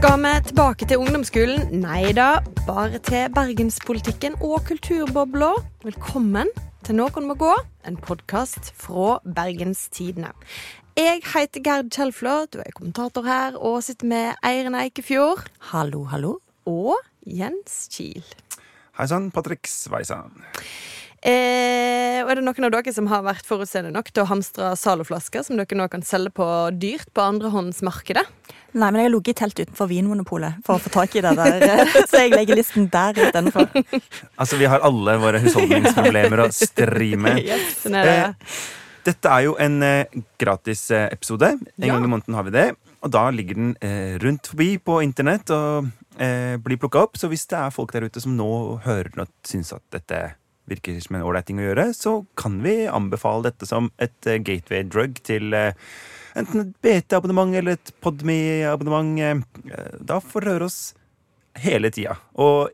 Skal vi tilbake til ungdomsskolen? Nei da, bare til bergenspolitikken og kulturbobla. Velkommen til Noen må gå, en podkast fra Bergenstidene. Jeg heter Gerd Kjellflå, du er kommentator her, og sitter med Eiren Eikefjord. Hallo, hallo. Og Jens Kiel. Hei sann, Patrick Sveisan. Eh, og er det noen av dere som har vært forutseende nok til å hamstre Zalo-flasker som dere nå kan selge på dyrt på andrehåndsmarkedet? Nei, men jeg har ligget i telt utenfor Vinmonopolet for å få tak i det der. Så jeg legger listen der istedenfor. Altså, vi har alle våre husholdningsproblemer å stri med. Yes, sånn er det. Eh, Dette er jo en eh, gratis eh, episode. En Ja. gang i måneden har vi det. Og da ligger den eh, rundt forbi på internett og eh, blir plukka opp. Så hvis det er folk der ute som nå hører den og syns at dette virker som en ålreit ting å gjøre, så kan vi anbefale dette som et eh, gateway drug til eh, enten et BT-abonnement eller et Podme-abonnement. Eh, da får dere høre oss hele tida. Og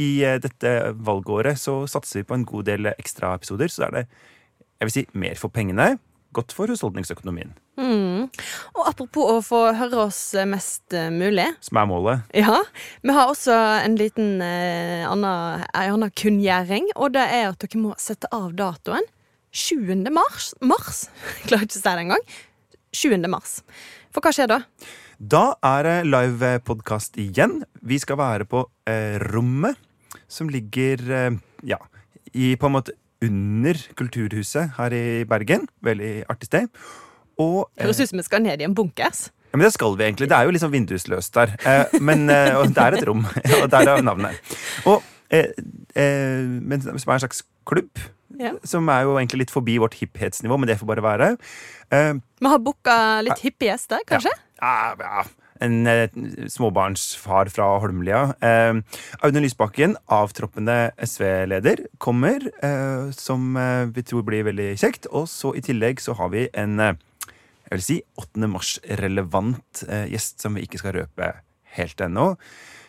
i dette valgåret så satser vi på en god del ekstraepisoder, så er det jeg vil si, mer for pengene. Godt for husholdningsøkonomien, Mm. Og apropos å få høre oss mest mulig. som er målet. Ja, Vi har også en liten eh, annen, en annen kunngjøring, og det er at dere må sette av datoen 7. mars. mars. Klarer ikke å si det engang. 7. mars. For hva skjer da? Da er det livepodkast igjen. Vi skal være på eh, Rommet, som ligger eh, ja, i på en måte under Kulturhuset her i Bergen. Veldig artig sted. Og eh, Høres ut som vi skal ned i en bunkers. Ja, men det skal vi egentlig. Det er jo liksom vindusløst der. Eh, men eh, og det er et rom, og der er navnet. Og, eh, eh, men som er en slags klubb, Ja. som er jo egentlig litt forbi vårt hipphetsnivå, men det får bare være. Vi har booka litt hippie gjester, kanskje? ja, ja, en eh, småbarnsfar fra Holmlia. Eh, Audun Lysbakken, avtroppende SV-leder, kommer, eh, som vi tror blir veldig kjekt. Og så i tillegg så har vi en jeg vil si 8. mars-relevant gjest som vi ikke skal røpe helt ennå.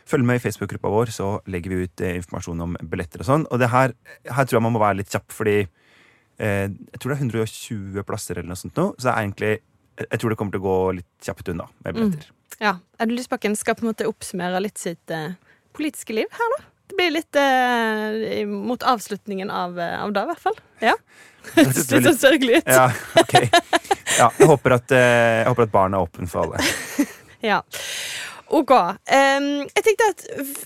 Følg med i Facebook-gruppa vår, så legger vi ut informasjon om billetter og sånn. Og det her, her tror jeg man må være litt kjapp, fordi eh, jeg tror det er 120 plasser eller noe sånt nå. Så det er egentlig jeg tror det kommer til å gå litt kjapt unna med billetter. Ja. Audun Lysbakken skal på en måte oppsummere litt sitt eh, politiske liv her, da. Det blir litt eh, mot avslutningen av, eh, av det, i hvert fall. Ja. Det Litt synes sånn sørgelig ut. Ja, ok. Ja, jeg, håper at, eh, jeg håper at barn er åpne for alle. Ja. OK. Um, jeg tenkte at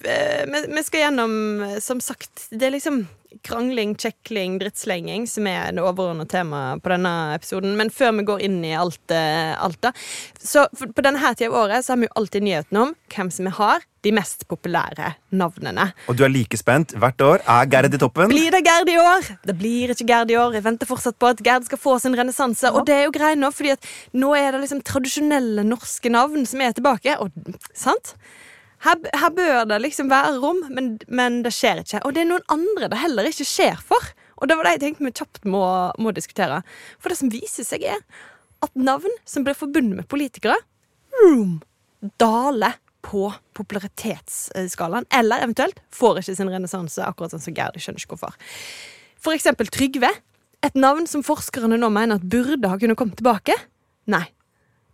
eh, vi, vi skal gjennom, eh, som sagt Det er liksom krangling, kjekling, drittslenging som er det overordnede temaet på denne episoden. Men før vi går inn i alt, eh, alt da Så På denne her tida av året så har vi jo alltid nyheten om hvem som vi har de mest populære navnene. Og du er like spent hvert år. Er Gerd i toppen? Blir det Gerd i år? Det blir ikke Gerd i år. Jeg venter fortsatt på at Gerd skal få sin renessanse. Og det er jo greit nå, fordi at nå er det liksom tradisjonelle norske navn som er tilbake. Og, sant? Her, her bør det liksom være rom, men, men det skjer ikke. Og det er noen andre det heller ikke skjer for. Og det var det jeg tenkte vi kjapt må, må diskutere. For det som viser seg, er at navn som blir forbundet med politikere, room, daler på popularitetsskalaen. Eller eventuelt får ikke sin renessanse, akkurat sånn som Gerd. Jeg skjønner ikke hvorfor. For eksempel Trygve. Et navn som forskerne nå mener at burde ha kunnet komme tilbake. Nei.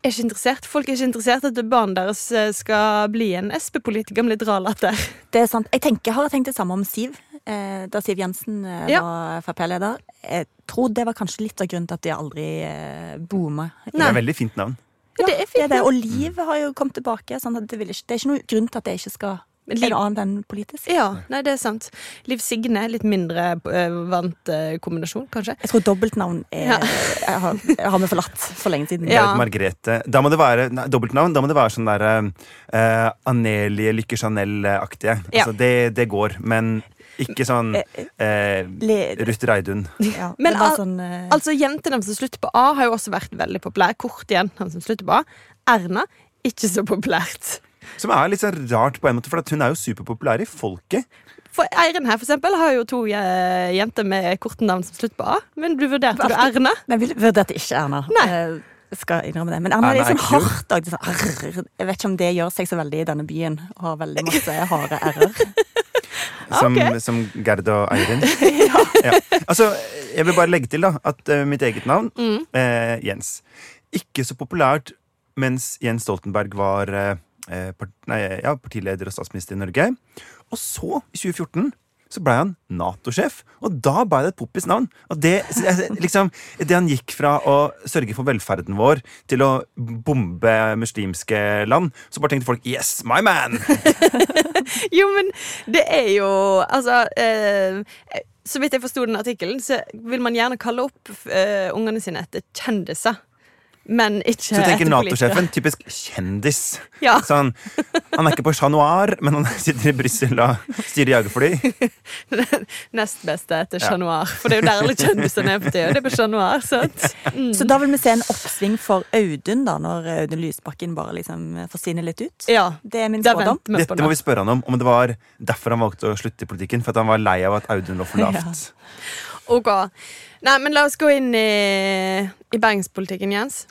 Er ikke interessert. Folk er ikke interessert at barnet deres eh, skal bli en Sp-politiker med litt rar latter. Det er sant. Jeg tenker, har tenkt det samme om Siv. Eh, da Siv Jensen eh, Ja. var Frp-leder. Jeg tror det var kanskje litt av grunnen til at de aldri eh, booma. Det er et veldig fint navn. Ja, det er fint. Det er det. Og Liv har jo kommet tilbake. Sånn at det, vil ikke, det er ikke noen grunn til at det ikke skal Liv- noe annet enn politisk. Ja, nei, det er sant. Liv Signe, litt mindre eh, vant eh, kombinasjon, kanskje. Jeg tror dobbeltnavn er, Ja. jeg har, jeg har vi forlatt for lenge siden. Ja. Margrethe. Da må det være nei, dobbeltnavn. Da må det være sånn derre uh, Anelie Lykke Chanel-aktige. Ja. Altså, det, det går. Men ikke sånn eh, Ruth Reidun. ja, Men al- sånn, eh, Altså, Jentenavn som slutter på A, har jo også vært veldig populær. igjen, han som slutter på A. Erna, ikke så populært. Som er litt sånn rart på en måte, for at hun er jo superpopulær i folket. For Eirin her for eksempel, har jo to eh, jenter med korte navn som slutter på A. Men du vurderte du Erna? Nei, jeg vurderte ikke Erna. Nei. Eh, skal innrømme det. Men Erna er Erna litt er sånn hardt. og sånn, arr. Jeg vet ikke om det gjør seg så veldig i denne byen. Og har veldig masse harde r-er. Som, okay. som Gerd og Eirin. ja. Altså, jeg vil bare legge til da at uh, mitt eget navn, Mm. eh, Jens, ikke så populært mens Jens Stoltenberg var eh, part, nei, ja, partileder og statsminister i Norge. Og så, i 2014, så ble han Nato-sjef. Og da ble det et poppis navn. Og det, liksom, det han gikk fra å sørge for velferden vår til å bombe muslimske land, så bare tenkte folk 'yes, my man'! Jo, men det er jo Altså eh, Så vidt jeg forsto den artikkelen, så vil man gjerne kalle opp eh, ungene sine etter kjendiser. Men ikke Så tenker. Nato-sjefen typisk kjendis. Ja. Så han, han er ikke på Chat Noir, men han sitter i Brussel og styrer jagerfly. Nest beste etter Ja. Chat Noir. For det er jo der alle kjendisene er på tida. Det er på Chat Noir, sant? Mm. Så da vil vi se en oppsving for Audun, da, når Audun Lysbakken bare liksom forsvinner litt ut? Ja. Det er min spådom. Dette må vi spørre han om, om det var derfor han valgte å slutte i politikken. For at han var lei av at Audun lå for lavt. Ok. Nei, men la oss gå inn i, i bergenspolitikken, Jens.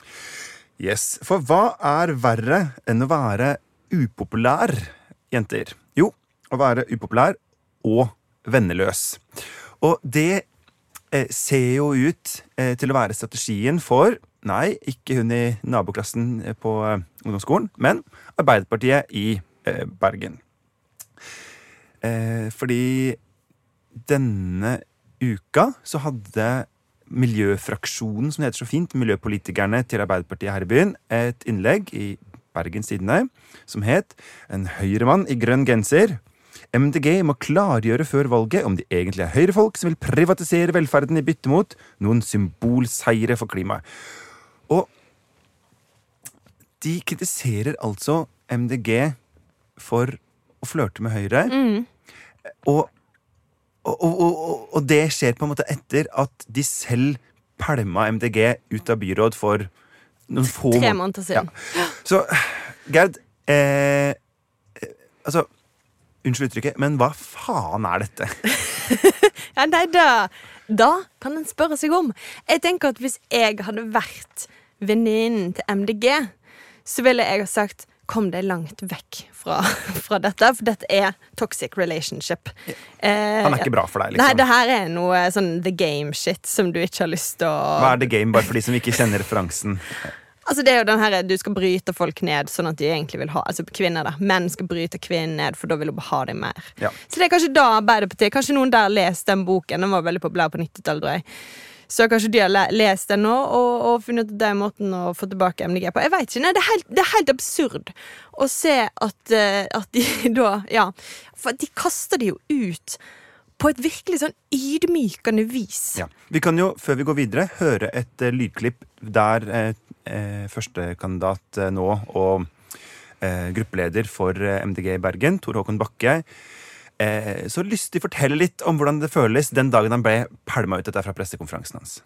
Yes, For hva er verre enn å være upopulær, jenter? Jo, å være upopulær og venneløs. Og det eh, ser jo ut eh, til å være strategien for Nei, ikke hun i naboklassen eh, på eh, ungdomsskolen, men Arbeiderpartiet i eh, Bergen. Eh, fordi denne uka så hadde miljøfraksjonen, som det heter så fint, miljøpolitikerne til Arbeiderpartiet her i byen, et innlegg i Bergens Tidende som het En høyremann i grønn genser. MDG må klargjøre før valget om de egentlig er høyrefolk som vil privatisere velferden i bytte mot noen symbolseire for klimaet. Og de kritiserer altså MDG for å flørte med Høyre. Mm. og, og, og, og det skjer på en måte etter at de selv pælma MDG ut av byråd for noen få Tre måneder. siden. siden. Så Gerd eh, eh, Altså, unnskyld uttrykket, men hva faen er dette? Ja, nei, da, da kan en spørre seg om. Jeg tenker at Hvis jeg hadde vært venninnen til MDG, så ville jeg ha sagt Kom deg langt vekk fra, fra dette, for dette er toxic relationship. Eh, Han er ikke bra for deg, Nei, liksom. det her er noe sånn the game shit som du ikke har lyst til å Hva er the game, bare for de som ikke kjenner referansen? Altså det er jo den her, Du skal bryte folk ned sånn at de egentlig vil ha Altså kvinner da Menn skal bryte kvinnen ned, for da vil hun ha dem mer. Ja. Så det er kanskje da Arbeiderpartiet Kanskje noen der leste den boken. Den var veldig populær på 90-tallet, tror jeg. Så kanskje de har lest den nå og, og funnet ut den måten å få tilbake MDG på. Jeg vet ikke, nei, Det er helt, det er helt absurd å se at, eh, at de da Ja. For de kaster de jo ut på et virkelig sånn ydmykende vis. Ja. Vi kan jo, før vi går videre, høre et uh, lydklipp der uh, uh, førstekandidat eh, nå og eh, gruppeleder for eh, MDG i Bergen, Tor Håkon Bakke, eh, så lystig fortelle litt om hvordan det føles den dagen han ble pælma ut etter fra pressekonferansen hans.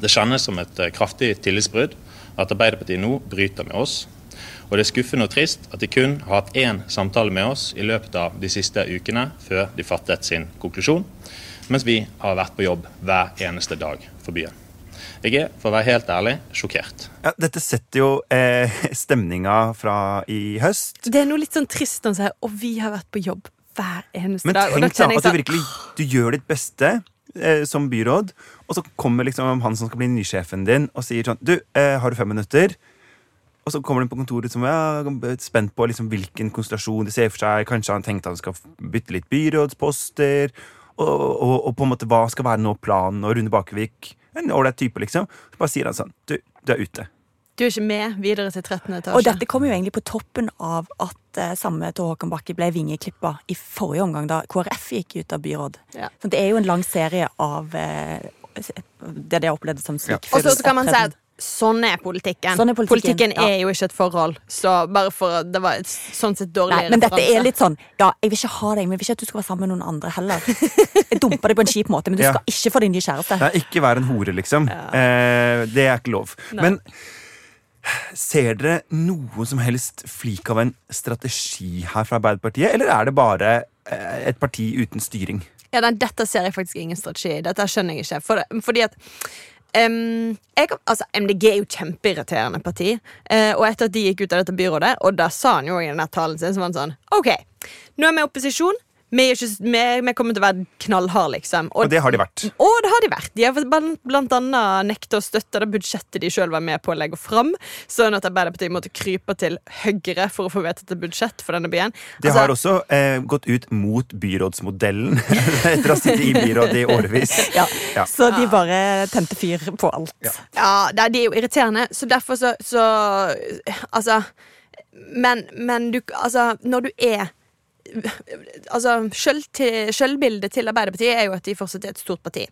Det kjennes som et eh, kraftig tillitsbrudd at Arbeiderpartiet nå bryter med oss. Og det er skuffende og trist at de kun har hatt én samtale med oss i løpet av de siste ukene før de fattet sin konklusjon, mens vi har vært på jobb hver eneste dag for byen. Jeg er, for å være helt ærlig, sjokkert. Ja, dette setter jo eh, stemninga fra i høst. Det er noe litt sånn trist om seg, Og vi har vært på jobb hver eneste Men dag. Men tenk da at du sånn, virkelig du gjør ditt beste eh, som byråd, og så kommer liksom han som skal bli nysjefen din, og sier sånn Du, eh, har du fem minutter? Og så kommer han på kontoret som ja, spent på liksom hvilken konstellasjon de ser for seg. Kanskje han tenkte han skal bytte litt byrådsposter. Og, og, og på en måte hva skal være nå planen? Og Rune Bakervik, en ålreit type, liksom. Så bare sier han sånn Du, du er ute. Du er ikke med videre til 13. etasje. Og dette kom jo egentlig på toppen av at eh, samme Tor Håkon Bakke ble vingeklippa i forrige omgang, da KrF gikk ut av byråd. Ja. Så det er jo en lang serie av eh, det de har opplevd som Ja. Og så så kan man si at sånn er politikken. Sånn er politikken, ja. er jo ikke et forhold. Så bare for Det var et sånn sett dårlig Nei, men dette er litt sånn Ja, jeg vil ikke ha deg, men jeg vil ikke at du skal være sammen med noen andre heller. Jeg dumper deg på en kjip måte, men du Ja. skal ikke få din nye kjæreste. Nei, ikke være en hore, liksom. Eh, det er ikke lov. Nei. Men ser dere noen som helst flik av en strategi her fra Arbeiderpartiet, eller er det bare eh, et parti uten styring? Ja, nei, Dette ser jeg faktisk ingen strategi i. Dette skjønner jeg ikke. For, fordi at Um, jeg, altså, MDG er jo kjempeirriterende parti. Uh, og etter at de gikk ut av dette byrådet, og da sa han jo i den talen sin, så var han sånn OK, nå er vi i opposisjon. Vi, er ikke, vi, vi kommer til å være knallharde, liksom. Og det har de vært. Og det har de vært. De har blant, blant annet nekta å støtte det budsjettet de sjøl var med på å legge fram, sånn at Arbeiderpartiet måtte krype til Høyre for å få vedtatt et budsjett for denne byen. De Altså, har også eh, gått ut mot byrådsmodellen etter å ha sittet i byrådet i årevis. Ja. Ja. Så de bare tente fyr på alt. Ja. Ja, de er jo irriterende, så derfor så, så Altså Men, men du Altså, når du er Altså, Selvbildet til Arbeiderpartiet er jo at de fortsatt er et stort parti.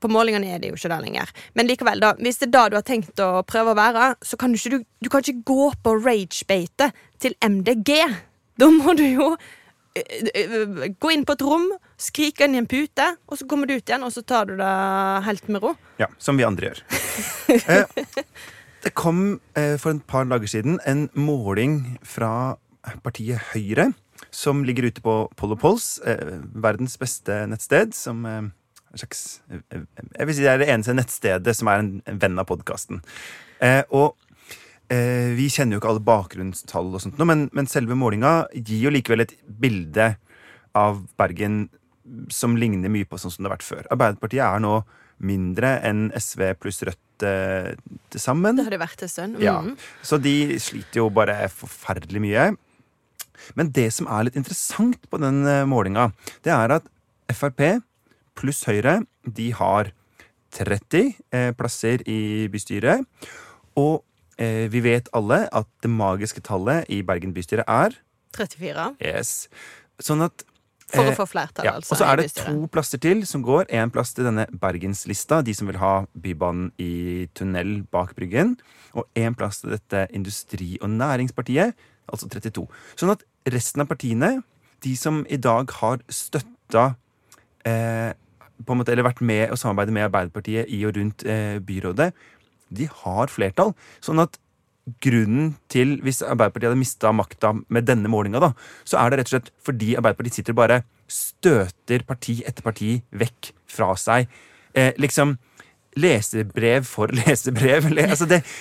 På målingene er de jo ikke det lenger. Men likevel, da, hvis det er da du har tenkt å prøve å være, så kan du ikke, du, du kan ikke gå på rage-beite til MDG. Da må du jo gå inn på et rom, skrike inn i en pute, og så kommer du ut igjen, og så tar du det helt med ro. Ja, Som vi andre gjør. Eh, det kom eh, for et par dager siden en måling fra partiet Høyre, som ligger ute på Polo Pols, eh, verdens beste nettsted, som eh, slags eh, Jeg vil si det er det eneste nettstedet som er en, en venn av podkasten. Eh, og eh, vi kjenner jo ikke alle bakgrunnstall, og sånt, men, men selve målinga gir jo likevel et bilde av Bergen som ligner mye på sånn som det har vært før. Arbeiderpartiet er nå mindre enn SV pluss Rødt eh, til sammen. Det har det vært en stund. Ja. Mm. Så de sliter jo bare forferdelig mye. Men det som er litt interessant på den eh, målinga, det er at Frp pluss Høyre, de har 30 eh, plasser i bystyret. Og eh, vi vet alle at det magiske tallet i Bergen bystyre er 34. yes. Sånn at For eh, å få flertall, ja, altså. og så er det to plasser til som går. Én plass til denne Bergenslista, de som vil ha Bybanen i tunnel bak Bryggen. Og én plass til dette Industri- og Næringspartiet, altså 32. Sånn at resten av partiene, de som i dag har støtta eh, på en måte, Eller vært med og samarbeidet med Arbeiderpartiet i og rundt eh, byrådet, de har flertall. Sånn at grunnen til, hvis Arbeiderpartiet hadde mista makta med denne målinga, så er det rett og slett fordi Arbeiderpartiet sitter og bare støter parti etter parti vekk fra seg. Eh, liksom Lesebrev for lesebrev. Le, altså det,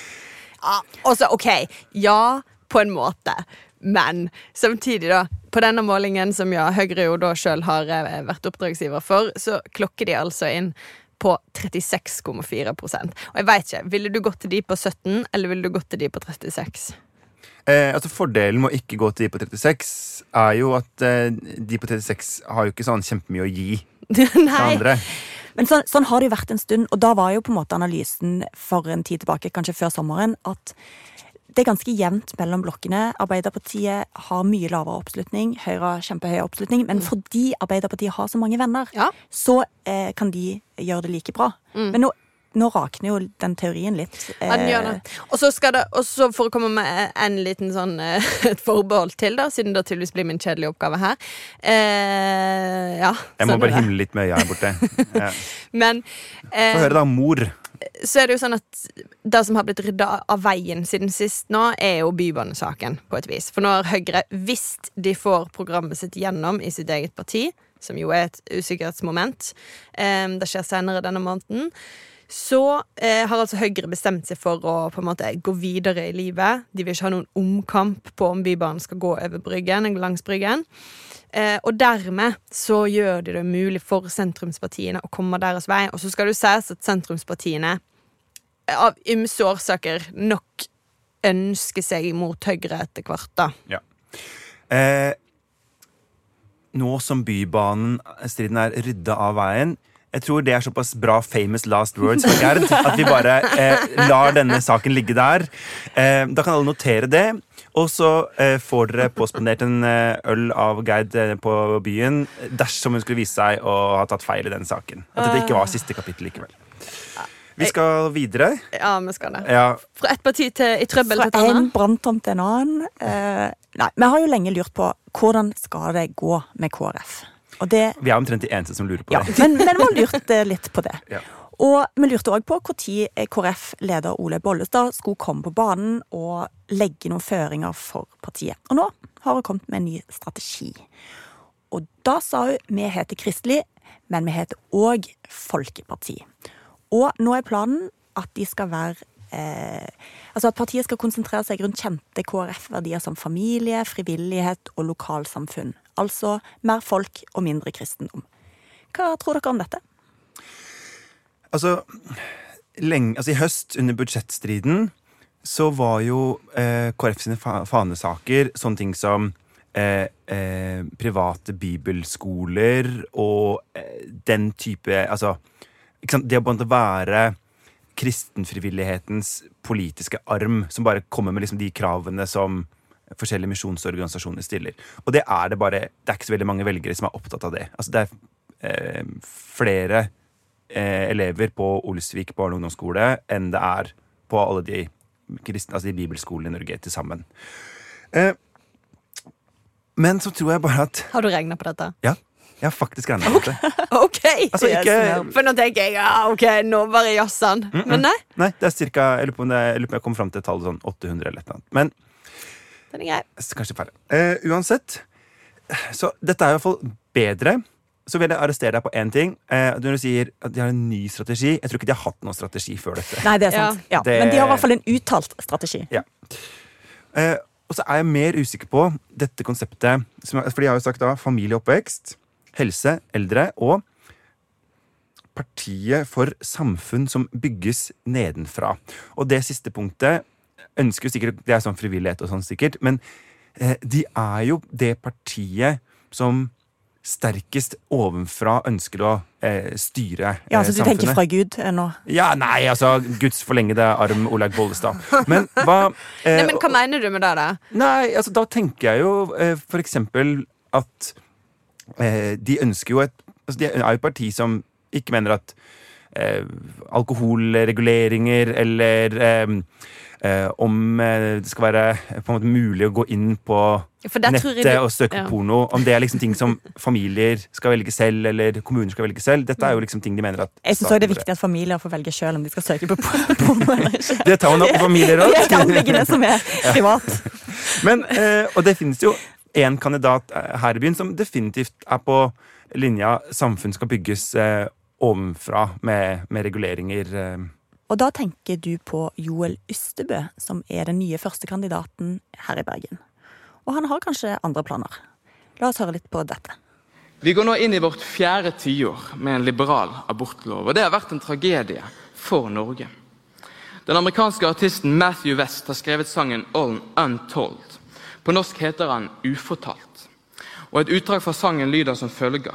Ja, altså, OK. Ja, på en måte. Men samtidig, da. På denne målingen, som ja, Høyre jo da sjøl har eh, vært oppdragsgiver for, så klokker de altså inn på 36,4% Og jeg veit ikke, ville du gått til de på 17, eller ville du gått til de på 36? eh, altså Fordelen med å ikke gå til de på 36 er jo at eh, de på 36 har jo ikke sånn kjempemye å gi til andre. Men så, sånn har det jo vært en stund, og da var jo på en måte analysen for en tid tilbake, kanskje før sommeren, at det er ganske jevnt mellom blokkene. Arbeiderpartiet har mye lavere oppslutning, Høyre har kjempehøy oppslutning. Men fordi Arbeiderpartiet har så mange venner, Ja. så eh, kan de gjøre det like bra. Men nå, nå rakner jo den teorien litt. Ja, den gjør det. Og så skal det, også for å komme med en liten sånn eh, et forbehold til, da, siden det tydeligvis blir min kjedelige oppgave her. Eh, ja, Jeg må sånn bare himle litt med øya her borte. Ja. Men eh, Få høre, da. Mor. Så er det jo sånn at det som har blitt rydda av veien siden sist nå, er jo bybanesaken, på et vis. For nå har Høyre, hvis de får programmet sitt gjennom i sitt eget parti, som jo er et usikkerhetsmoment, um, det skjer senere denne måneden, så eh, har altså Høyre bestemt seg for å på en måte gå videre i livet. De vil ikke ha noen omkamp på om Bybanen skal gå over Bryggen, langs Bryggen. Eh, og dermed så gjør de det mulig for sentrumspartiene å komme deres vei. Og så skal det jo sies at sentrumspartiene av ymse årsaker nok ønsker seg mot Høyre etter hvert, da. Ja. Eh, nå som Bybanen-striden er rydda av veien jeg tror det er såpass bra famous last words for Gerd at vi bare eh, lar denne saken ligge der. Eh, da kan alle notere det. Og så eh, får dere påspandert en eh, øl av Gerd eh, på byen dersom hun skulle vise seg å ha tatt feil i denne saken. At dette ikke var siste kapittel likevel. Vi skal videre. Ja, vi skal det. Ja, Fra ett parti til, i trøbbel Fra til et en branntomt til en annen. Eh, nei, vi har jo lenge lurt på hvordan skal det gå med KrF. Og det vi er omtrent de eneste som lurer på Ja, det. men, men vi har lurt eh, litt på det. Ja. Og vi lurte òg på når KrF-leder Ole Bollestad skulle komme på banen og legge noen føringer for partiet. Og nå har hun kommet med en ny strategi. Og da sa hun vi heter Kristelig, men vi heter òg Folkeparti. Og nå er planen at de skal være eh, Altså at partiet skal konsentrere seg rundt kjente KrF-verdier som familie, frivillighet og lokalsamfunn. Altså mer folk og mindre kristendom. Hva tror dere om dette? Altså, lenge, altså I høst, under budsjettstriden, så var jo eh, KrF sine fa fanesaker sånne ting som eh, eh, private bibelskoler og eh, den type Altså, det å måte være kristenfrivillighetens politiske arm, som bare kommer med liksom de kravene som forskjellige misjonsorganisasjoner stiller. Og det er det bare Det er ikke så veldig mange velgere som er opptatt av det. Altså, det er eh, flere eh, elever på Olsvik barne- og ungdomsskole enn det er på alle de, kristne, altså de bibelskolene i Norge til sammen. Eh, men så tror jeg bare at Har du regna på dette? Ja, jeg har faktisk regna på det. OK! Altså, ikke, For nå tenker jeg ja, ok, nå bare jazzer han. Men nei, nei, det er cirka Jeg lurer på om jeg jeg kom fram til et tall sånn 800 eller et eller annet. Men den er grei. Kanskje færre. Eh, uansett, så dette er i hvert fall bedre. Så vil jeg arrestere deg på én ting. Eh, når du sier at de har en ny strategi Jeg tror ikke de har hatt noen strategi før dette. Nei, det er sant. Ja. Det- Men de har i hvert fall en uttalt strategi. Ja. Eh, og så er jeg mer usikker på dette konseptet som, For de har jo sagt da familie og oppvekst, helse, eldre og Partiet for samfunn som bygges nedenfra. Og det siste punktet ønsker jo sikkert Det er sånn frivillighet og sånn sikkert, men eh, de er jo det partiet som sterkest ovenfra ønsker å eh, styre eh, Ja, så du samfunnet. tenker fra Gud ennå? nå? Ja, nei, altså Guds forlengede arm, Olaug Bollestad. Men hva eh, Nei, men Hva mener du med det? da? Nei, altså da tenker jeg jo eh, for eksempel at eh, de ønsker jo et altså, De er jo et parti som ikke mener at eh, alkoholreguleringer eller eh, om eh, det skal være eh, på en måte mulig å gå inn på nettet du- og søke ja. på porno. Om det er liksom ting som familier skal velge selv, eller kommuner skal velge selv. Dette er jo liksom ting de mener at Jeg syns det er viktig at familier får velge sjøl om de skal søke på porno eller ikke. Det tar man opp på familier Det er et anliggende som er privat. Men, eh, og det finnes jo en kandidat eh, her i byen som definitivt er på linja samfunn skal bygges eh, ovenfra med, med reguleringer. Eh. Og da tenker du på Joel Ystebø, som er den nye førstekandidaten her i Bergen. Og han har kanskje andre planer. La oss høre litt på dette. Vi går nå inn i vårt fjerde tiår med en liberal abortlov, og det har vært en tragedie for Norge. Den amerikanske artisten Matthew West har skrevet sangen All Untold. På norsk heter han Ufortalt. Og et utdrag fra sangen lyder som følger.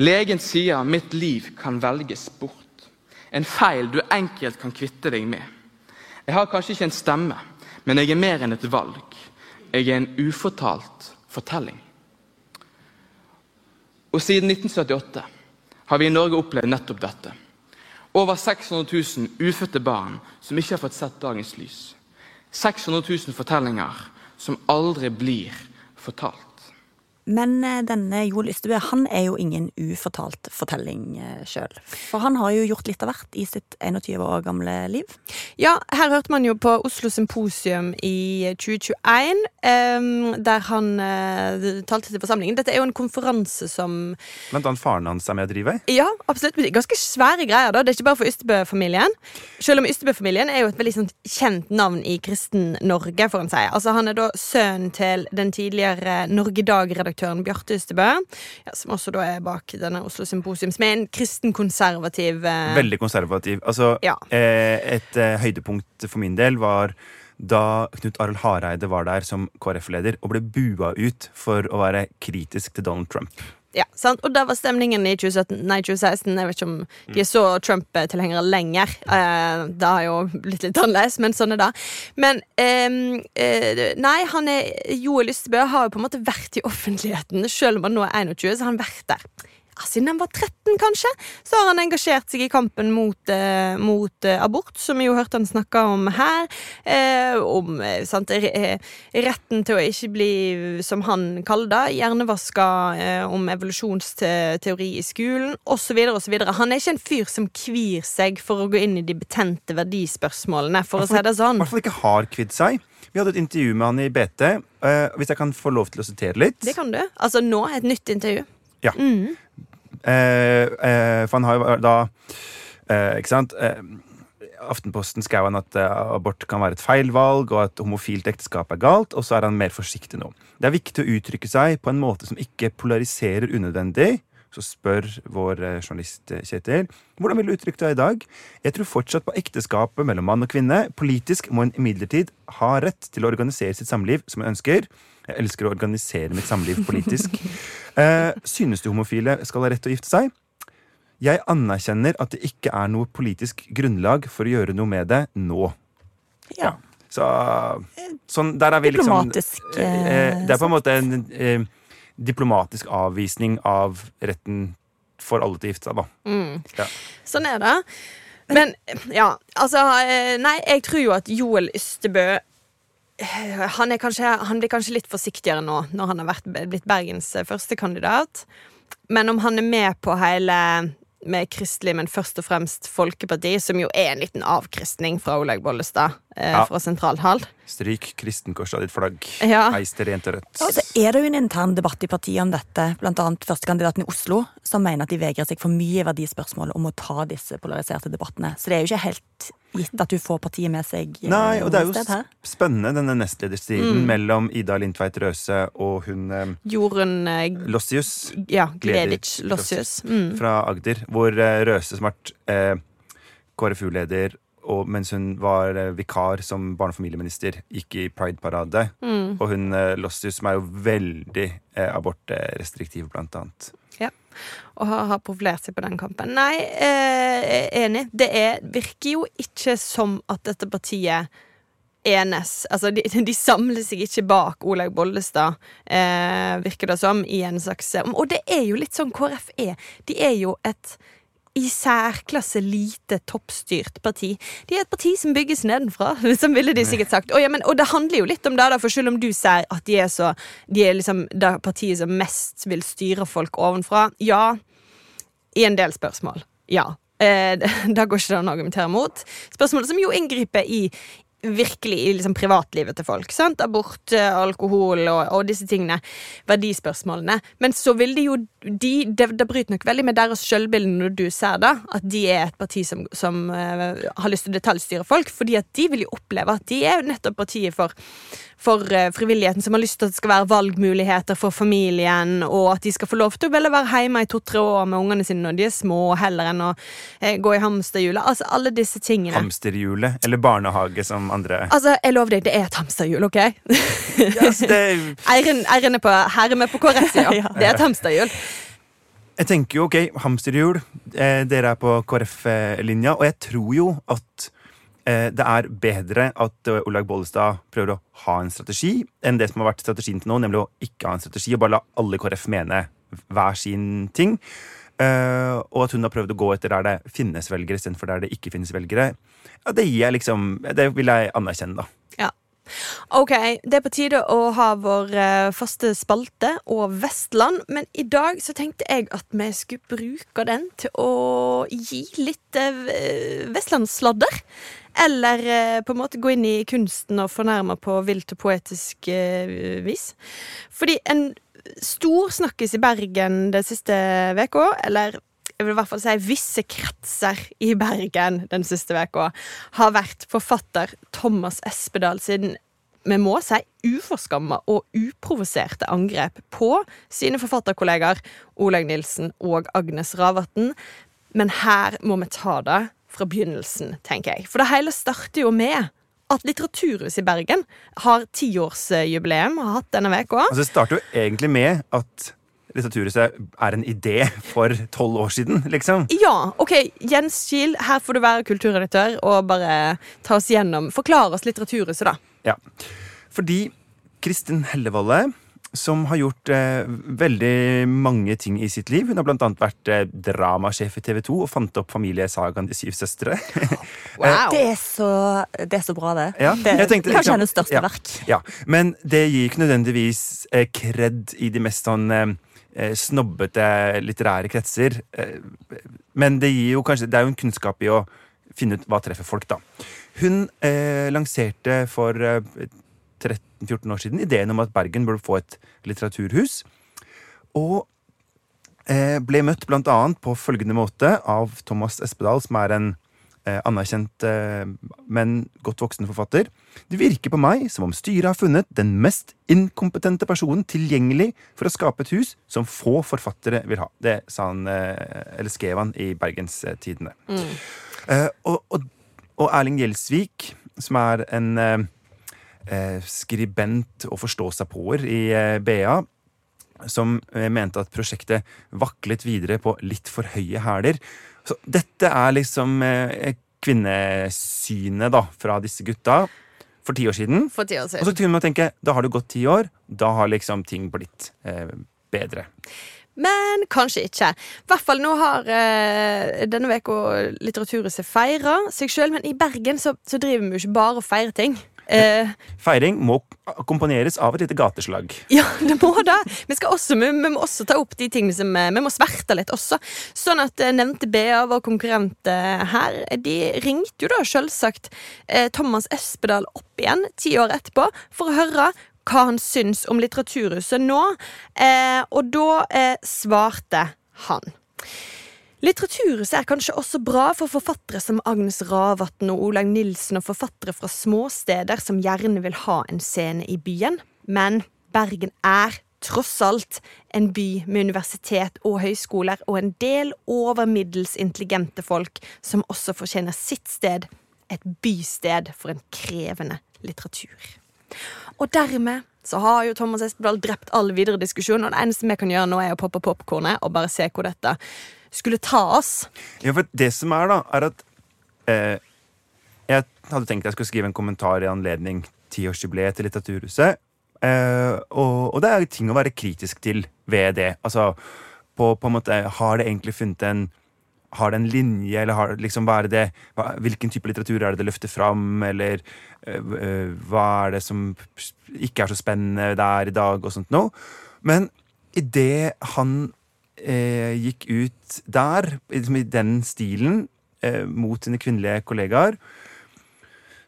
Legen sier 'mitt liv kan velges bort'. En feil du enkelt kan kvitte deg med. Jeg har kanskje ikke en stemme, men jeg er mer enn et valg. Jeg er en ufortalt fortelling. Og siden 1978 har vi i Norge opplevd nettopp dette. Over 600 000 ufødte barn som ikke har fått sett dagens lys. 600 000 fortellinger som aldri blir fortalt. Men eh, denne Joel Ystebø han er jo ingen ufortalt fortelling sjøl. For han har jo gjort litt av hvert i sitt 21 år gamle liv. Ja, her hørte man jo på Oslo Symposium i 2021, der han eh, talte til forsamlingen. Dette er jo en konferanse som Blant annet faren hans er med å drive. Ja, absolutt. Ganske svære greier. da Det er ikke bare for Ystebø-familien. Selv om Ystebø-familien er jo et veldig sånn, kjent navn i Kristen-Norge. får Han si. Altså, han er da sønnen til den tidligere Norge Dag-redaktøren Bjarte Ystebø, ja, som også da er bak denne Oslo Symposium, som er en kristen-konservativ eh, Veldig konservativ. Altså, Ja. eh, et eh, høydepunkt for min del var da Knut Arild Hareide var der som KrF-leder og ble bua ut for å være kritisk til Donald Trump. Ja, sant? Og da var stemningen i 2017, nei, 2016 Jeg vet ikke om de er så Trump-tilhengere lenger. Eh, det har jo blitt litt annerledes, men sånn er det. Men ehm, eh, Nei, han er Joel Ystebø har jo på en måte vært i offentligheten. Selv om han nå er 21, så har han vært der. Siden han var 13, kanskje, så har han engasjert seg i kampen mot, eh, mot eh, abort, som vi jo hørte han snakke om her. Eh, om eh, sant, eh, retten til å ikke bli, som han kaller det, hjernevaska, om evolusjonsteori i skolen, osv. osv. Han er ikke en fyr som kvir seg for å gå inn i de betente verdispørsmålene, for å si det I sånn. hvert fall ikke har kvidd seg. Vi hadde et intervju med han i BT. Eh, hvis jeg kan få lov til å sitere litt. Det kan du. Altså nå, et nytt intervju. Ja. Eh, for han har jo da eh, Ikke sant? Eh, Aftenposten skrev han at eh, abort kan være et feilvalg, og at homofilt ekteskap er galt, og så er han mer forsiktig nå. Det er viktig å uttrykke seg på en måte som ikke polariserer unødvendig. Så spør vår eh, journalist eh, Kjetil hvordan vil du uttrykke deg i dag. Jeg tror fortsatt på ekteskapet mellom mann og kvinne. Politisk må en imidlertid ha rett til å organisere sitt samliv som en ønsker. Jeg elsker å organisere mitt samliv politisk. Eh, synes du homofile skal ha rett til å gifte seg? Jeg anerkjenner at det ikke er noe politisk grunnlag for å gjøre noe med det nå. Ja. Så sånn, der er vi liksom Diplomatisk, eh, eh, Det er på en måte en eh, diplomatisk avvisning av retten for alle til å gifte seg, da. Ja. Sånn er det. Men ja, altså eh, Nei, jeg tror jo at Joel Ystebø eh, han, er kanskje, han blir kanskje litt forsiktigere nå når han har vært, blitt Bergens eh, førstekandidat. Men om han er med på hele med kristelig, men først og fremst Folkeparti, som jo er en liten avkristning fra Olaug Bollestad eh, Ja. fra sentralhall. Stryk kristenkorset av ditt flagg. Ja. Heis det rent og rødt. Og så er det jo en intern debatt i partiet om dette, annet førstekandidaten i Oslo, som mener at de vegrer seg for mye i verdispørsmål om å ta disse polariserte debattene. Så det er jo ikke helt gitt at du får partiet med seg eh, Nei, og det er jo sted spennende, denne nestlederstriden Mm. mellom Ida Lindtveit Røse og hun eh, Jorunn eh, Lossius ja, Gleditsch Gleditsch Lossius. Mm. fra Agder, hvor eh, Røse, som har vært eh, KrFU-leder, og mens hun var eh, vikar som barne- og familieminister, gikk i Pride-parade. Mm. Og hun eh, Lossius, som er jo veldig eh, abortrestriktiv, blant annet. Ja. og har, har profilert seg på den kampen. Nei, eh, enig. Det er, virker jo ikke som at dette partiet enes. Altså, de, de samler seg ikke bak Olaug Bollestad, eh, virker det som, i en slags Og det er jo litt sånn KrF er. De er jo et i særklasse lite toppstyrt parti. De er et parti som bygges nedenfra, som ville de sikkert sagt. Og, ja, men, og det handler jo litt om det, da, for selv om du sier at de er så De er liksom det partiet som mest vil styre folk ovenfra, ja, i en del spørsmål. Ja. Eh, det går ikke det an å argumentere mot. Spørsmålet som jo inngriper i virkelig i liksom privatlivet til folk. Sant? Abort, eh, alkohol og, og disse tingene. Verdispørsmålene. Men så vil de jo de, det, det bryter nok veldig med deres sjølbilde når du ser da, at de er et parti som, som uh, har lyst til å detaljstyre folk. Fordi at de vil jo oppleve at de er nettopp partiet for, for uh, frivilligheten, som har lyst til at det skal være valgmuligheter for familien, og at de skal få lov til å være hjemme i to-tre år med ungene sine når de er små, heller enn å uh, gå i hamsterhjulet. Altså alle disse tingene. Hamsterhjulet, eller barnehage, som andre Altså, jeg lover deg, det er et hamsterhjul, OK? yes, det, Eiren, Eiren er på, her er vi på KrF-sida. Ja. Det er et hamsterhjul. Jeg tenker jo, ok, hamsterhjul. Eh, dere er på KrF-linja, og jeg tror jo at eh, det er bedre at eh, Olaug Bollestad prøver å ha en strategi, enn det som har vært strategien til nå, nemlig å ikke ha en strategi og bare la alle KrF mene hver sin ting. Eh, og at hun har prøvd å gå etter der det finnes velgere, istedenfor der det ikke finnes velgere. Ja, Det gir jeg liksom Det vil jeg anerkjenne, da. Ja. Ok, det er på tide å ha vår eh, faste spalte og Vestland, men i dag så tenkte jeg at vi skulle bruke den til å gi litt eh, vestlandssladder. Eller på en måte gå inn i kunsten og fornærme på vilt og poetisk vis. Fordi en stor snakkes i Bergen det siste uka. eller jeg vil i hvert fall si visse kretser i Bergen den siste uka har vært forfatter Thomas Espedal sin vi må si uforskamma og uprovoserte angrep på sine forfatterkollegaer Olaug Nilsen og Agnes Ravatn. Men her må vi ta det fra begynnelsen, tenker jeg. For det hele starter jo med at Litteraturhuset i Bergen har tiårsjubileum, har hatt denne uka. Altså, det starter jo egentlig med at Litteraturhuset er en idé for tolv år siden, liksom. Ja, ok, Jens Kiel, her får du være kulturredaktør og bare ta oss gjennom. Forklar oss Litteraturhuset, da. Ja. Fordi Kristin Hellevolle, som har gjort eh, veldig mange ting i sitt liv Hun har blant annet vært eh, dramasjef i TV 2 og fant opp familiesagaen De syv søstre. Wow. Det er, så, det er så bra, det. Ja, det er tenkte kanskje liksom- hennes største ja. verk. ja, Men det gir ikke nødvendigvis eh, kred i de mest sånn eh, eh, snobbete litterære kretser. Eh, men det gir jo kanskje Det er jo en kunnskap i å finne ut hva treffer folk, da. Hun eh, lanserte for eh, 13-14 år siden ideen om at Bergen burde få et litteraturhus. Og eh, ble møtt blant annet på følgende måte av Thomas Espedal, som er en eh, anerkjent, eh, men godt voksen forfatter. Det virker på meg som om styret har funnet den mest inkompetente personen tilgjengelig for å skape et hus som få forfattere vil ha. Det sa han, eller skrev han i Bergenstidene. Eh, og, og, og Erling Gjelsvik, som er en skribent og forstå-seg-på-er i eh, BA, som eh, mente at prosjektet vaklet videre på litt for høye hæler. Så dette er liksom eh, kvinnesynet da, fra disse gutta for ti år siden. For ti år Og så kunne man tenke da har det gått ti år, da har liksom ting blitt eh, bedre. Men kanskje ikke. I hvert fall nå har eh, denne uka Litteraturhuset feira seg sjøl, men i Bergen så, så driver vi jo ikke bare og feirer ting. Eh, Feiring må akkompagneres av et lite gateslag. ja, det må det. Vi, også, vi, vi må også ta opp de tingene som eh, Vi må sverte litt også. Sånn at eh, nevnte BA, vår konkurrent eh, her, de ringte jo da selvsagt Thomas Espedal opp igjen ti år etterpå for å høre hva han syns om Litteraturhuset nå. Eh, og da eh, svarte han. Litteraturhuset er kanskje også bra for forfattere som Agnes Ravatn og Olaug Nilsen og forfattere fra småsteder som gjerne vil ha en scene i byen. Men Bergen er tross alt en by med universitet og høyskoler og en del over middels intelligente folk som også fortjener sitt sted, et bysted for en krevende litteratur. Og dermed så har jo Thomas Espedal drept all videre diskusjon, og det eneste vi kan gjøre nå, er å poppe popkornet og bare se hvor dette skulle ta oss. Ja, for det som er, da, er at eh, Jeg hadde tenkt jeg skulle skrive en kommentar i anledning tiårsjubileet til Litteraturhuset. Eh, og, og det er ting å være kritisk til ved det. Altså, på, på en måte, Har det egentlig funnet en har det en linje, eller har, liksom, hva er det, hva, hvilken type litteratur er det det løfter fram, eller øh, hva er det som ikke er så spennende der i dag, og sånt noe. Men idet han eh, gikk ut der, liksom i den stilen, eh, mot sine kvinnelige kollegaer,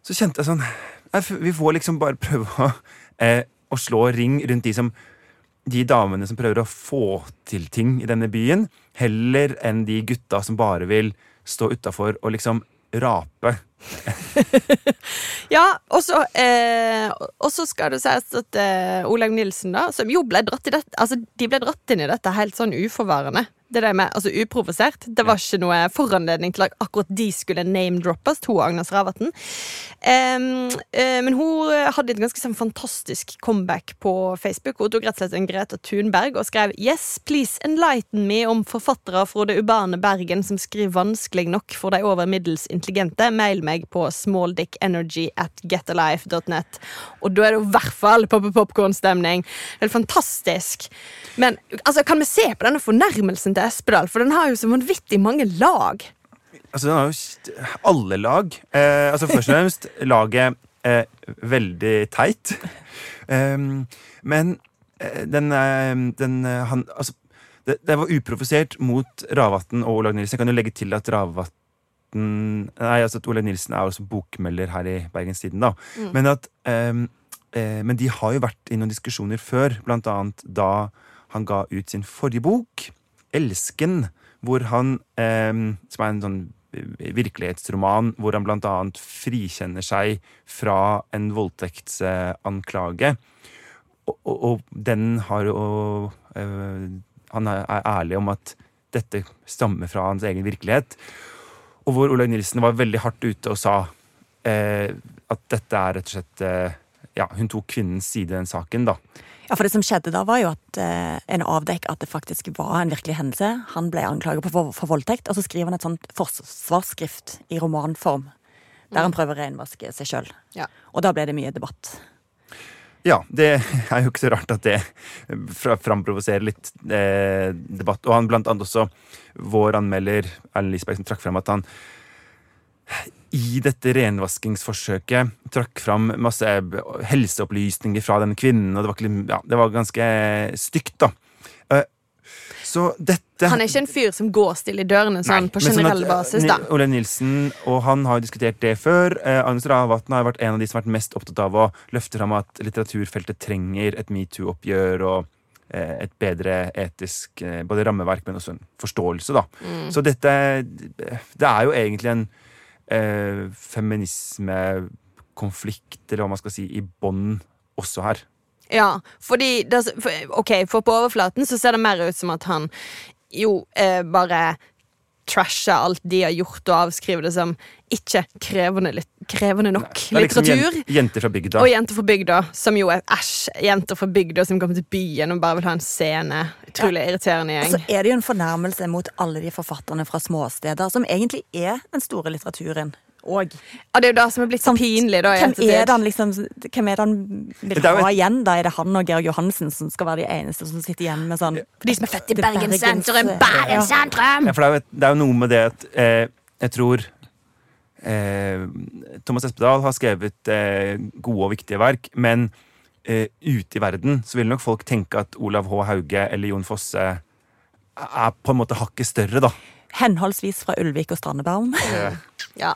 så kjente jeg sånn nei, Vi får liksom bare prøve å, eh, å slå ring rundt de som de damene som prøver å få til ting i denne byen, heller enn de gutta som bare vil stå utafor og liksom rape. Ja, og så eh, skal det sies at eh, Olaug Nilsen, da, som jo ble dratt i dette Altså, de ble dratt inn i dette helt sånn uforvarende. Det der med, altså Uprovosert. Det var ikke noe foranledning til at akkurat de skulle name-droppes, to Agnes Ravatn. Um, uh, men hun hadde et ganske sånn fantastisk comeback på Facebook. Hun tok rett og slett en Greta Thunberg og skrev Yes, please enlighten me om forfattere fra det urbane Bergen som skriver vanskelig nok for de over middels intelligente. Mail meg på smalldickenergy at getalife.net. Og da er det i hvert fall poppe-popkorn-stemning. Helt fantastisk. Men altså, kan vi se på denne fornærmelsen til Espedal? For den har jo så vanvittig mange lag. Altså, den har jo alle lag. Eh, altså Først og fremst laget eh, veldig teit. Um, men eh, den, eh, den eh, han, altså, det, det var uprovosert mot Ravatn og Olag Nilsen. Jeg kan jo legge til at Ravatn Nei, altså at Olaug Nilsen er også bokmelder her i Bergenstiden, da. Men at um, eh, Men de har jo vært i noen diskusjoner før, blant annet da han ga ut sin forrige bok, 'Elsken', hvor han ehm, Som er en sånn virkelighetsroman hvor han blant annet frikjenner seg fra en voldtektsanklage. Og, og, og den har jo øh, Han er ærlig om at dette stammer fra hans egen virkelighet. Og hvor Olaug Nilsen var veldig hardt ute og sa eh, at dette er rett og slett eh, Ja, hun tok kvinnens side i den saken, da. Ja, for det som skjedde da, var jo at eh, en avdekket at det faktisk var en virkelig hendelse. Han ble anklaget for, for voldtekt, og så skriver han et sånt forsvarsskrift i romanform. Der han prøver å renvaske seg sjøl. Ja. Og da ble det mye debatt. Ja, det er jo ikke så rart at det framprovoserer litt eh, debatt. Og han blant annet også, vår anmelder Erlend Lisberg, som trakk frem at han i dette renvaskingsforsøket trakk fram masse helseopplysninger fra denne kvinnen, og det var, ja, det var ganske stygt, da. Eh, Så dette Han er ikke en fyr som går stille i dørene sånn Nei, på generell sånn at, eh, basis, da. Ole Nilsen og han har jo diskutert det før. Eh, Agnes Ravatn har vært en av de som har vært mest opptatt av å løfte fram at litteraturfeltet trenger et metoo-oppgjør og eh, et bedre etisk både rammeverk, men også en forståelse, da. Mm. Så dette Det er jo egentlig en eh, feminismekonflikt, eller hva man skal si, i bånn også her. Ja, fordi det, for, Ok, for på overflaten så ser det mer ut som at han jo eh, bare trasher alt de har gjort, og avskrive det som ikke krevende, krevende nok Det er liksom litteratur. jen- jenter fra bygda. Og Jenter fra bygda, som jo er æsj. Jenter fra bygda som kommer til byen og bare vil ha en scene. Utrolig irriterende gjeng. Og så gjeng. er det jo en fornærmelse mot alle de forfatterne fra småsteder, som egentlig er den store litteraturen. Og Ja, det er jo det som er blitt så pinlig, da. hvem er det han liksom Hvem er det han vil jo ha igjen? da? Er det han og Georg Johansen som skal være de eneste som sitter igjen med sånn For de som er født i Bergen sentrum. Bergen sentrum! Ja, for det er, jo det er jo noe med det at eh, jeg tror eh, Thomas Espedal har skrevet eh, gode og viktige verk, men eh, ute i verden så vil nok folk tenke at Olav H. Hauge eller Jon Fosse er på en måte hakket større, da. Henholdsvis fra Ulvik og Strandebaum. Eh, Ja.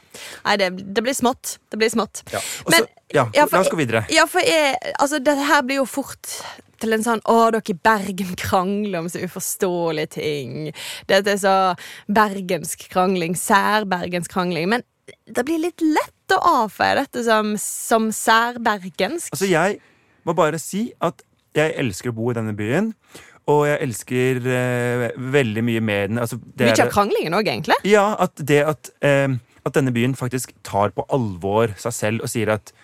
Nei, det, det blir smått. Det blir smått. ja. Også, Men- ja, ja, for- la oss gå videre. Ja, for jeg, altså, dette her blir jo fort til en sånn Å, dere i Bergen krangler om så uforståelige ting. Dette er så bergensk krangling. Særbergensk krangling. Men det blir litt lett å avfeie dette som, som særbergensk. Altså, jeg må bare si at jeg elsker å bo i denne byen. Og jeg elsker eh, veldig mye med den. Altså, det Mye av kranglingen òg, egentlig. Ja, at det at, eh, at denne byen faktisk tar på alvor seg selv og sier at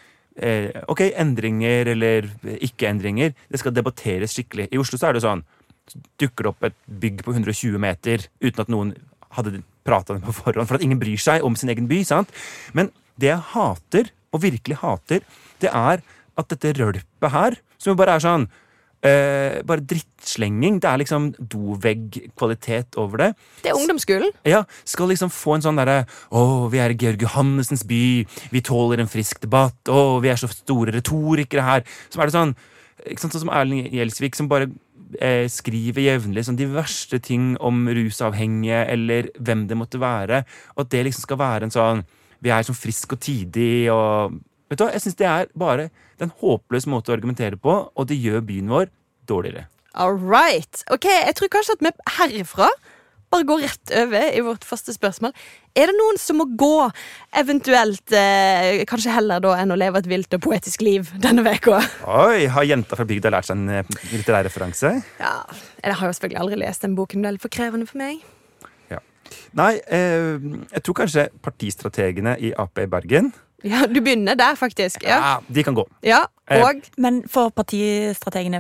eh, ok, endringer eller ikke-endringer, det skal debatteres skikkelig. I Oslo så er det sånn så dukker det opp et bygg på 120 meter uten at noen hadde prata det på forhånd, for at ingen bryr seg om sin egen by. sant? Men det jeg hater, og virkelig hater, det er at dette rølpet her, som jo bare er sånn eh, bare drittslenging. Det er liksom doveggkvalitet over det Det er ungdomsskolen. ja, skal liksom få en sånn derre Å, vi er i Georg Johannessens by. Vi tåler en frisk debatt. Å, vi er så store retorikere her. Så er det sånn ikke sant, Sånn som Erling Gjelsvik, som bare eh, skriver jevnlig sånn de verste ting om rusavhengige, eller hvem det måtte være. Og at det liksom skal være en sånn Vi er sånn frisk og tidig og Vet du hva, jeg syns det er bare det er en håpløs måte å argumentere på, og det gjør byen vår dårligere. All right. Ok, Jeg tror kanskje at vi herifra bare går rett over i vårt første spørsmål. Er det noen som må gå, eventuelt eh, kanskje heller da enn å leve et vilt og poetisk liv denne uka? Oi, har jenta fra bygda lært seg en eh, litterær referanse? Ja, Jeg har jo selvfølgelig aldri lest den boken, det er litt for krevende for meg. Ja. Nei, eh, jeg tror kanskje partistrategene i Ap i Bergen Ja, Du begynner der, faktisk. Ja, ja, De kan gå. ja Eh, Og Men får partistrategene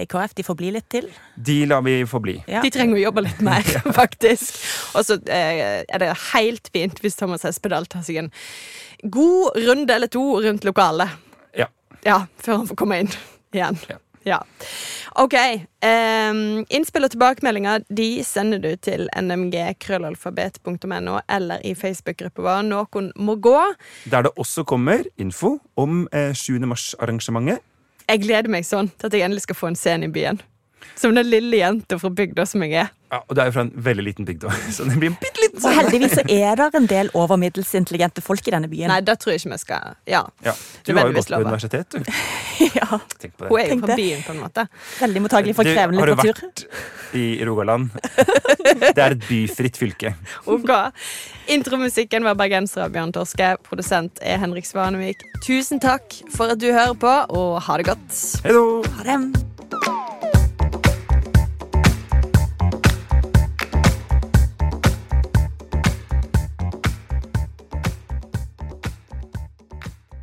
i KrF, de får bli litt til? De lar vi få bli. Ja. de trenger å jobbe litt mer, faktisk. Og så eh, er det helt fint hvis Thomas Espedal tar seg en god runde eller to rundt lokalet. Ja. Ja, før han får komme inn igjen. Ja. Ja. OK. Um, innspill og tilbakemeldinger de sender du til nmg.krøllalfabet.no eller i Facebook-gruppa vår Noen må gå. Der det også kommer info om eh, 7. mars-arrangementet. Jeg gleder meg sånn til at jeg endelig skal få en scene i byen. Som den lille jenta fra bygda som jeg er. Ja, og det er jo fra en veldig liten bygd òg, så det blir en bitte liten Og heldigvis så er det en del over middels intelligente folk i denne byen. Nei, det tror jeg ikke vi skal Ja. Ja, du har jo gått på universitet, du. Ja, Tenk på Hun er jo Tenk fra det. byen, på en måte. veldig mottagelig for krevende litteratur. har du vært i Rogaland? Det er et byfritt fylke. Ok. Intromusikken var bergenser av Bjørn Torske. Produsent er Henrik Svanevik. Tusen takk for at du hører på, og ha det godt. Hei da Ha det.